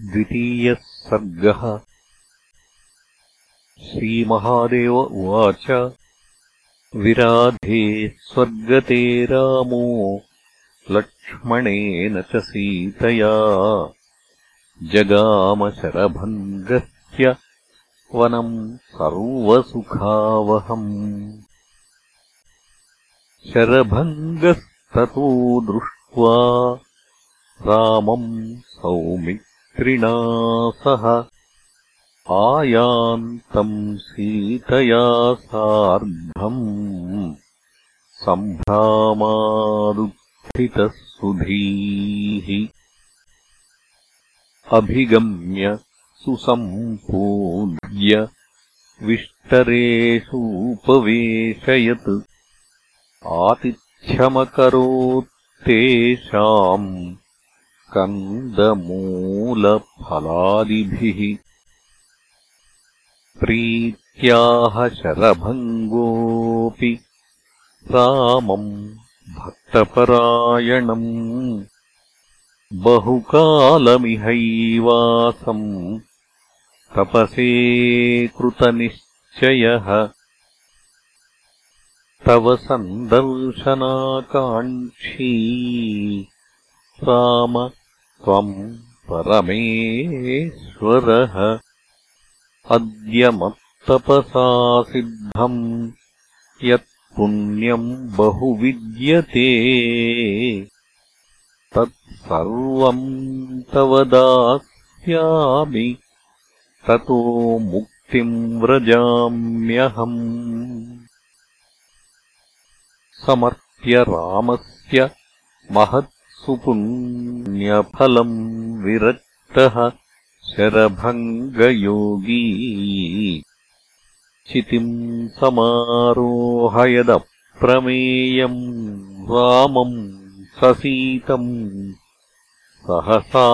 द्वितीयः सर्गः श्रीमहादेव उवाच विराधे स्वर्गते रामो लक्ष्मणेन च सीतया। जगामशरभङ्गस्य वनम् सर्वसुखावहम्। शरभङ्गस्ततो दृष्ट्वा रामम् सौमित्रिणा सह। आयान्तम् सीतया सार्धम् सम्भ्रामादुत्थितः सुधीः अभिगम्य सुसम्पूज्य विष्टरेषूपवेशयत्। आतिथ्यमकरोत्तेषाम् कन्दमूलफलादिभिः प्रीत्याह शरभङ्गोऽपि रामम् भक्तपरायणम् बहुकालमिहैवासम् तपसे कृतनिश्चयः तव सन्दर्शनाकाङ्क्षी राम त्वम् परमेश्वरः। अद्य मत्तपसा सिद्धम् यत्पुण्यम् बहु विद्यते तत्सर्वम् तव दास्यामि। ततो मुक्तिम् व्रजाम्यहम्। समर्प्य रामस्य महत्सुपुण्यफलम् विरक्तः शरभङ्गयोगी। चितिम् समारोहयदप्रमेयम् रामम् ससीतम् सहसा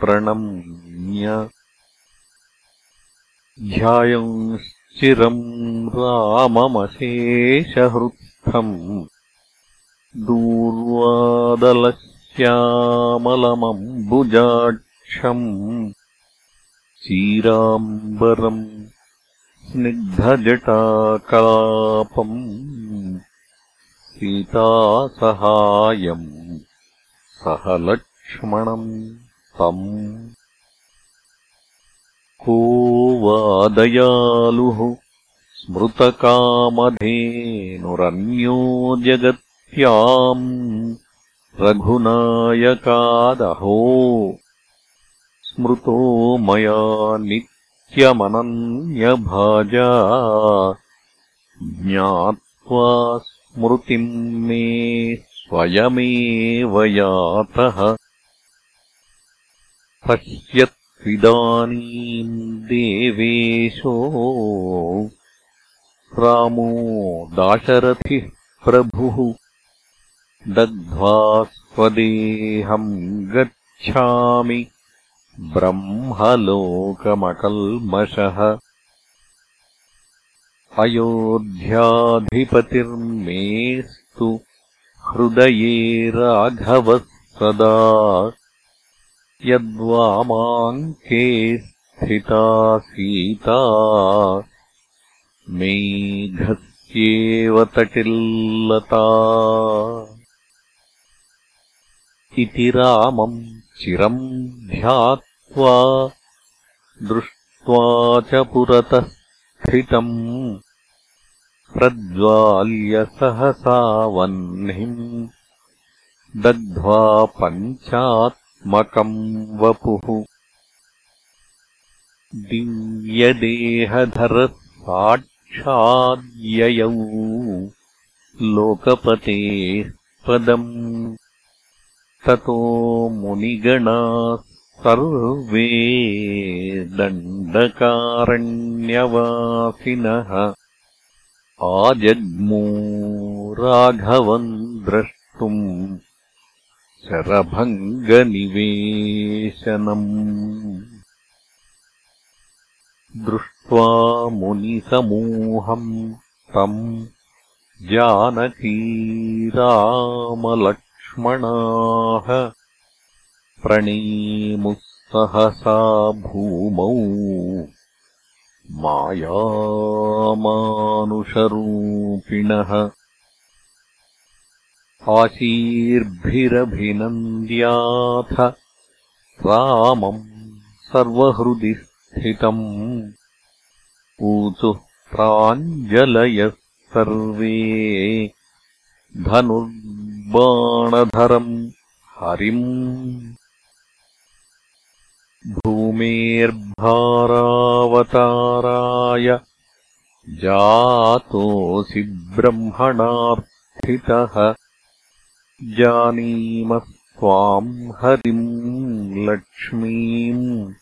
प्रणम्य ध्यायंश्चिरम् राममशेषहृत्थम् दूर्वादलश्यामलमम्बुजाक्षम् चीराम्बरम् स्निग्धजटाकलापम् सीतासहायम् सह लक्ष्मणम् तम् को वादयालुः स्मृतकामधेनुरन्यो जगत्याम् रघुनायकादहो स्मृतो मया नित्यमनन्यभाजा ज्ञात्वा स्मृतिम् मे स्वयमेव यातः पश्यत्विदानीम् देवेशो रामो दाशरथिः प्रभुः दग्ध्वा स्वदेहम् गच्छामि ब्रह्मलोकमकल्मषः अयोध्याधिपतिर्मेस्तु हृदये राघवः सदा यद्वामाङ्के स्थिता सीता मेघस्येव तटिल्लता इति रामम् चिरम् ध्यात्वा दृष्ट्वा च पुरतः स्थितम् प्रज्वाल्य सहसा वह्निम् दग्ध्वा पञ्चात्मकम् वपुः। दिव्यदेहधरः साक्षाद्ययौ लोकपतेः पदम् ततो मुनिगणाः सर्वे दण्डकारण्यवासिनः। आजग्मू राघवम् द्रष्टुम् शरभङ्गनिवेशनम्। दृष्ट्वा मुनिसमूहम् तम् जानकीरामलक्ष्मणाः प्रणीमुः सहसा भूमौ मायामानुषरूपिणः आशीर्भिरभिनन्द्याथ रामम् सर्वहृदि स्थितम् ऊचुः प्राञ्जलयः सर्वे धनुर्बाणधरम् हरिम्। भूमेर्भारावताराय जातोऽसि ब्रह्मणार्थितः। जानीमस्त्वाम् हरिम् लक्ष्मीम्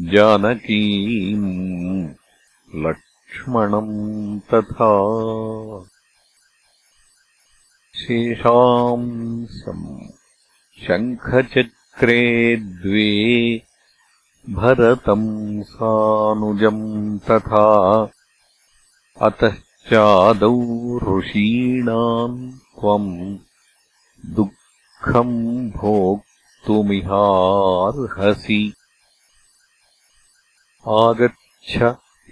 जानकीम् लक्ष्मणम् तथा शेषांसम् शङ्खचक्रे द्वे भरतम् सानुजम् तथा अतश्चादौ ऋषीणाम् त्वम् दुःखम् भोक्तुमिहार्हसि। आगच्छ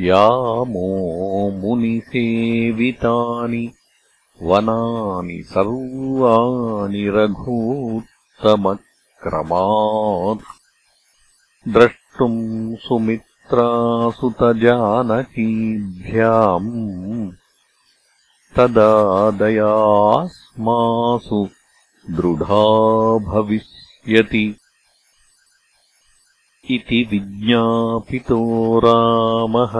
यामो मुनिसेवितानि वनानि सर्वाणि रघूत्तमक्रमात् द्रष्टुम् सुमित्रासुतजानकीभ्याम् तदा दयास्मासु दृढा भविष्यति इति विज्ञापितो रामः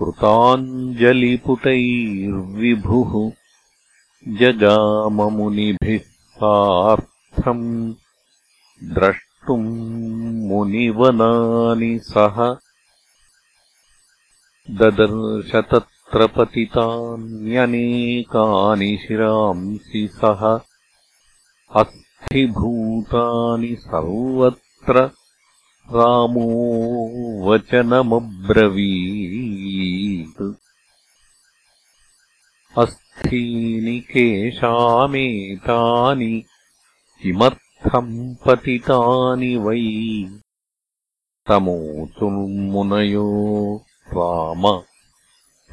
कृताञ्जलिपुटैर्विभुः जगाममुनिभिः सार्थम् द्रष्टुम् मुनिवनानि सह ददर्श तत्र पतितान्यनेकानि शिरांसि सः अस्थिभूतानि सर्वत्र रामो वचनमब्रवीत् अस्थीनि केषामेतानि किमर्थम् पतितानि वै? तमोचुर्मुनयो राम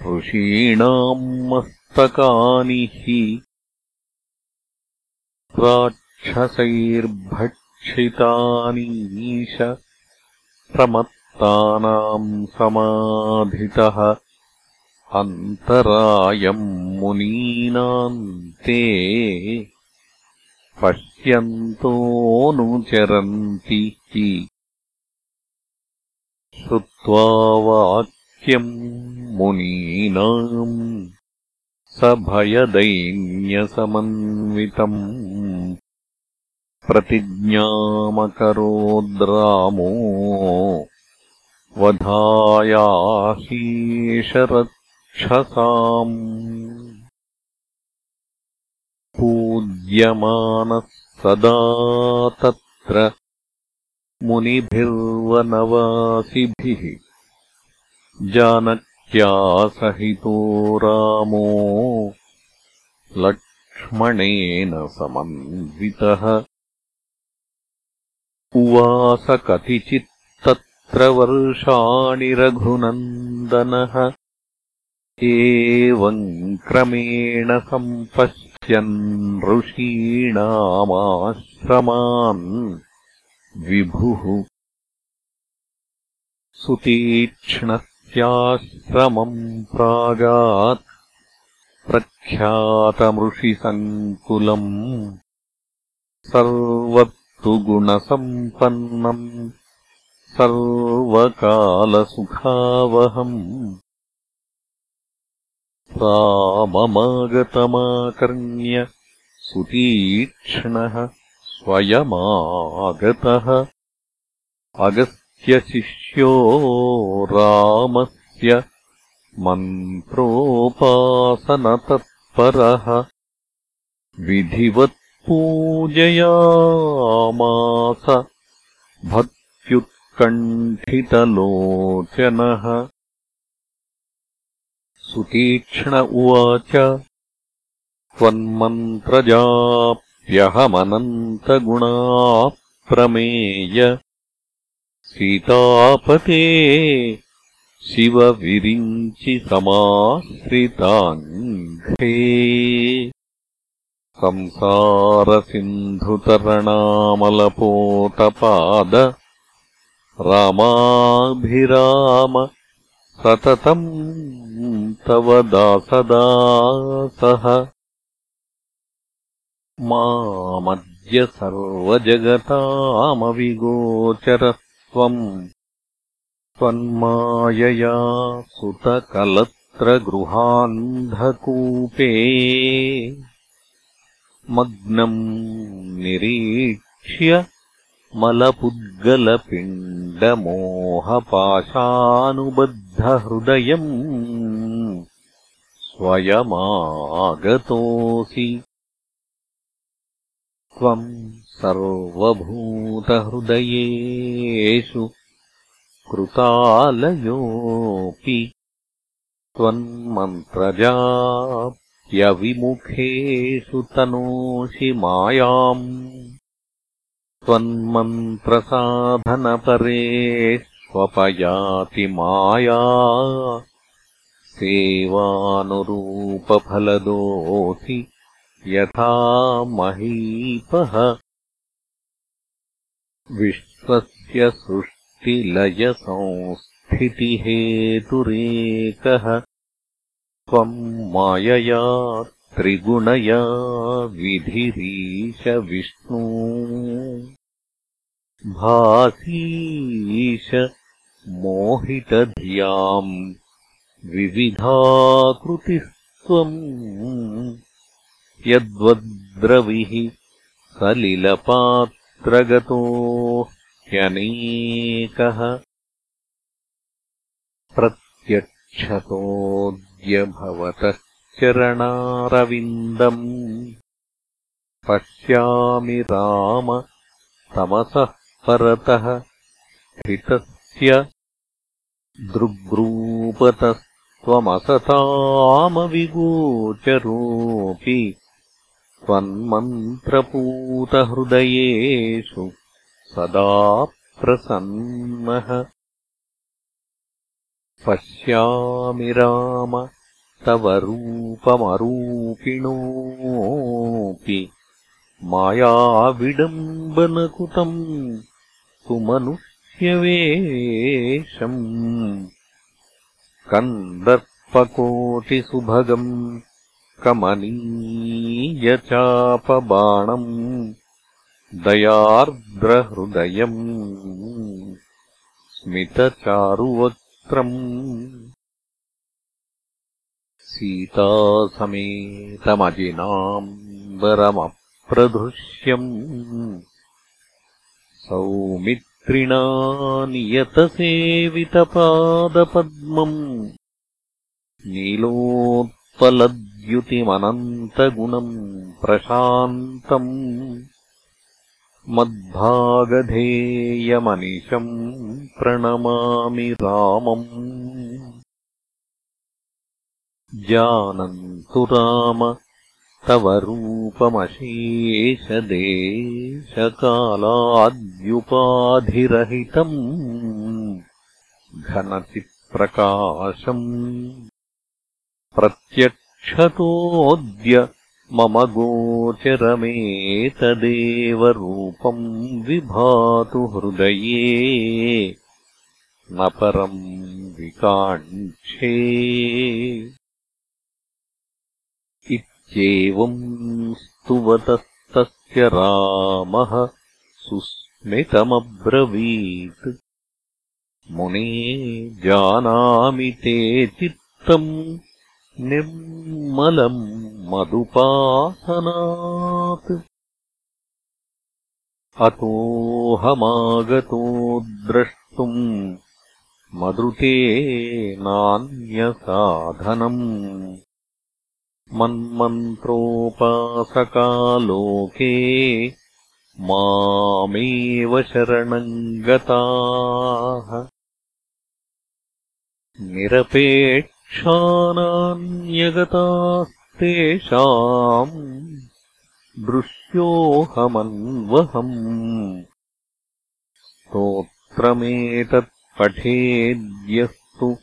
ऋषीणाम् मस्तकानि हि। राक्षसैर्भक्षितानीश प्रमत्तानाम् समाधितः अन्तरायम् मुनीनाम् ते पश्यन्तोऽनुचरन्ति हि। श्रुत्वा वाक्यम् मुनीनाम् स भयदैन्यसमन्वितम् प्रतिज्ञामकरोद्रामो वधायाशीषरक्षसाम् पूज्यमानः सदा तत्र मुनिभिर्वनवासिभिः। जानक्या सहितो रामो लक्ष्मणेन समन्वितः। उवास कतिचित्तत्र वर्षाणि रघुनन्दनः एवम् क्रमेण सम्पश्यन् ऋषीणामाश्रमान् विभुः सुतीक्ष्णस्याश्रमम् प्रागात् प्रख्यातमृषिसङ्कुलम् सर्व तु गुणसम्पन्नम् सर्वकालसुखावहम् राममागतमाकर्ण्य सुतीक्ष्णः स्वयमागतः। अगस्त्यशिष्यो रामस्य मन्त्रोपासनतत्परः। विधिवत् पूजयामास भक्त्युत्कण्ठितलोचनः सुतीक्ष्ण उवाच। त्वन्मन्त्रजाप्यहमनन्तगुणाप्रमेय। सीतापते शिवविरिञ्चि समाश्रिताङ्घ्रे। संसारसिन्धुतरणामलपोतपाद। रामाभिराम सततम् तव दासदासः। मामद्य सर्वजगतामविगोचरस्त्वम्। त्वन्मायया सुतकलत्रगृहान्धकूपे। मग्नम् निरीक्ष्य मलपुद्गलपिण्डमोहपाशानुबद्धहृदयम् स्वयमागतोऽसि। त्वम् सर्वभूतहृदयेषु कृतालयोऽपि त्वन्मन्त्रजाप्यविमुखेषु तनोषि मायाम् त्वन्मन्त्रसाधनपरेष्वपयाति माया। सेवानुरूपफलदोऽसि यथा महीपः। विश्वस्य सृष्टिलयसंस्थितिहेतुरेकः। त्वम् मायया त्रिगुणया विधिरीश विष्णु भासीश मोहितधियाम् विविधाकृतिस्त्वम् यद्वद्रविः सलिलपात्रगतो ह्यनेकः प्रत्यक्षतोऽद्य भवतः चरणारविन्दम् पश्यामि राम तमसः परतः स्थितस्य दृग्रूपतस्त्वमसतामविगोचरोऽपि त्वन्मन्त्रपूतहृदयेषु सदा प्रसन्नः। पश्यामि राम तव रूपमरूपिणोऽपि मायाविडम्बनकुतम् सुमनुष्यवेशम् कन्दर्पकोटिसुभगम् कमनीयचापबाणम् दयार्द्रहृदयम् स्मितचारुवक्त्रम् सीतासमेतमजिनाम्बरमप्रधृश्यम् सौमित्रिणा नियतसेवितपादपद्मम्। नीलोत्पलद्युतिमनन्तगुणम् प्रशान्तम्। मद्भागधेयमनिशम् प्रणमामि रामम्। जानन्तु राम तव रूपमशेषदेशकालाद्युपाधिरहितम् घनचित्प्रकाशम् प्रत्यक्षतोऽद्य मम गोचरमेतदेव रूपम् विभातु हृदये न परम् विकाङ्क्षे इत्येवम् स्तुवतस्तस्य रामः सुस्मितमब्रवीत्। मुने जानामि ते चित्तम् निर्मलम् मदुपासनात् अतोऽहमागतो द्रष्टुम् मदृते नान्यसाधनम् मन्मन्त्रोपासकालोके मामेव शरणम् गताः। निरपेक्षानान्यगतास्तेषाम् दृश्योऽहमन्वहम्। स्तोत्रमन्त्रविभूतिम् पठेद्यस्तु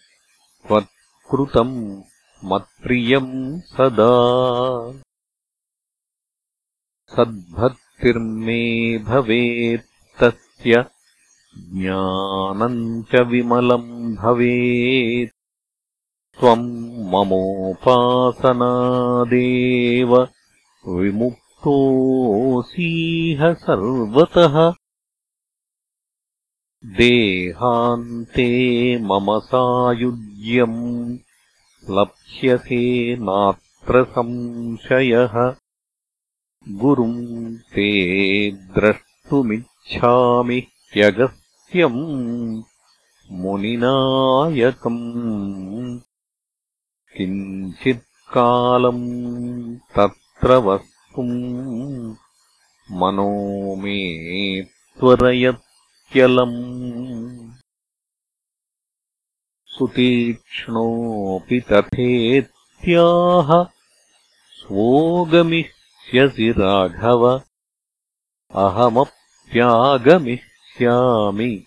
त्वत्कृतम् मत्प्रियम् सदा। सद्भक्तिर्मे भवेत्तस्य ज्ञानम् च विमलम् भवेत्। त्वम् ममोपासनादेव विमुक्तोऽसीह सर्वतः। देहान्ते मम सायुज्यम् लप्स्यसे नात्र संशयः गुरुम् ते द्रष्टुमिच्छामि ह्यगस्त्यम् मुनिनायकम्। किञ्चित्कालम् तत्र वस्तुम् मनो मे त्वरयत्यलम् सुतीक्ष्णोऽपि तथेत्याह स्वोगमिष्यसि राघव। अहमप्यागमिष्यामि।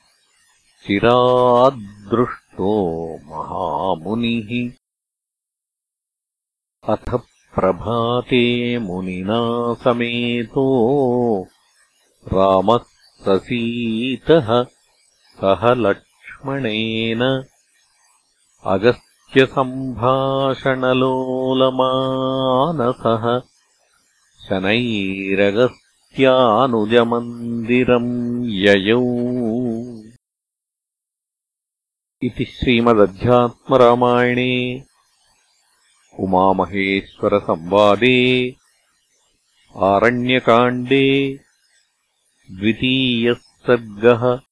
चिराद्दृष्टो महामुनिः। अथ प्रभाते मुनिना समेतो। रामः ससीतः सह लक्ष्मणेन अगस्त्यसम्भाषणलोलमानसः शनैरगस्त्यानुजमन्दिरम् ययौ। इति श्रीमदध्यात्मरामायणे उमामहेश्वरसंवादे आरण्यकाण्डे द्वितीयः सर्गः